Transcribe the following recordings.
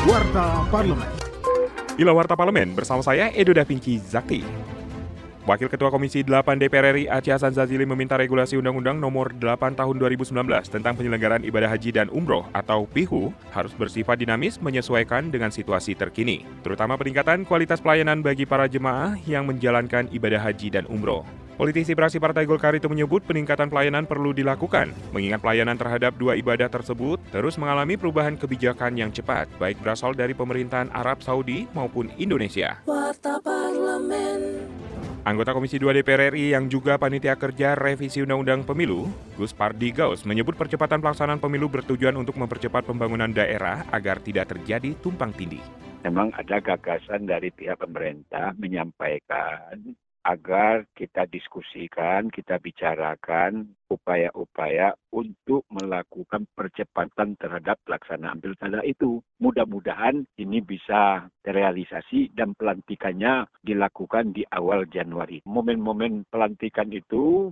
Warta Parlemen. Ila Warta Parlemen bersama saya Edo Da Vinci Zakti. Wakil Ketua Komisi 8 DPR RI Aceh Hasan Zazili meminta regulasi Undang-Undang Nomor 8 Tahun 2019 tentang penyelenggaraan ibadah haji dan umroh atau PIHU harus bersifat dinamis menyesuaikan dengan situasi terkini, terutama peningkatan kualitas pelayanan bagi para jemaah yang menjalankan ibadah haji dan umroh. Politisi praksi Partai Golkar itu menyebut peningkatan pelayanan perlu dilakukan, mengingat pelayanan terhadap dua ibadah tersebut terus mengalami perubahan kebijakan yang cepat, baik berasal dari pemerintahan Arab Saudi maupun Indonesia. Warta Parlemen. Anggota Komisi 2 DPR RI yang juga panitia kerja revisi Undang-Undang Pemilu, Gus Pardi Gaus, menyebut percepatan pelaksanaan pemilu bertujuan untuk mempercepat pembangunan daerah agar tidak terjadi tumpang tindih. Memang ada gagasan dari pihak pemerintah menyampaikan agar kita diskusikan, kita bicarakan upaya-upaya untuk melakukan percepatan terhadap pelaksanaan pilkada itu. Mudah-mudahan ini bisa terrealisasi dan pelantikannya dilakukan di awal Januari. Momen-momen pelantikan itu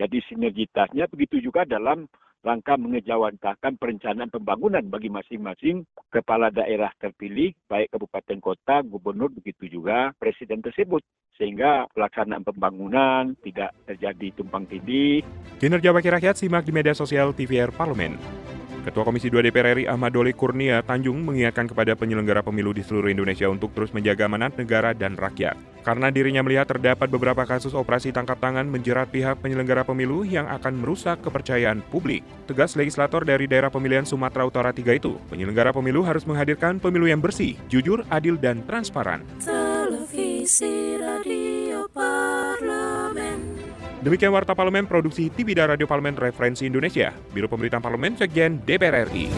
jadi sinergitasnya begitu juga dalam rangka mengejawantahkan perencanaan pembangunan bagi masing-masing kepala daerah terpilih, baik kabupaten kota, gubernur, begitu juga presiden tersebut. Sehingga pelaksanaan pembangunan tidak terjadi tumpang tindih. Kinerja Wakil Rakyat simak di media sosial TVR Parlemen. Ketua Komisi 2 DPR RI Ahmad Doli Kurnia Tanjung mengingatkan kepada penyelenggara pemilu di seluruh Indonesia untuk terus menjaga amanat negara dan rakyat. Karena dirinya melihat terdapat beberapa kasus operasi tangkap tangan menjerat pihak penyelenggara pemilu yang akan merusak kepercayaan publik. Tegas legislator dari daerah pemilihan Sumatera Utara 3 itu, penyelenggara pemilu harus menghadirkan pemilu yang bersih, jujur, adil, dan transparan. Radio Parlemen. Demikian Warta Parlemen Produksi TV dan Radio Parlemen Referensi Indonesia, Biro Pemberitaan Parlemen Sekjen DPR RI.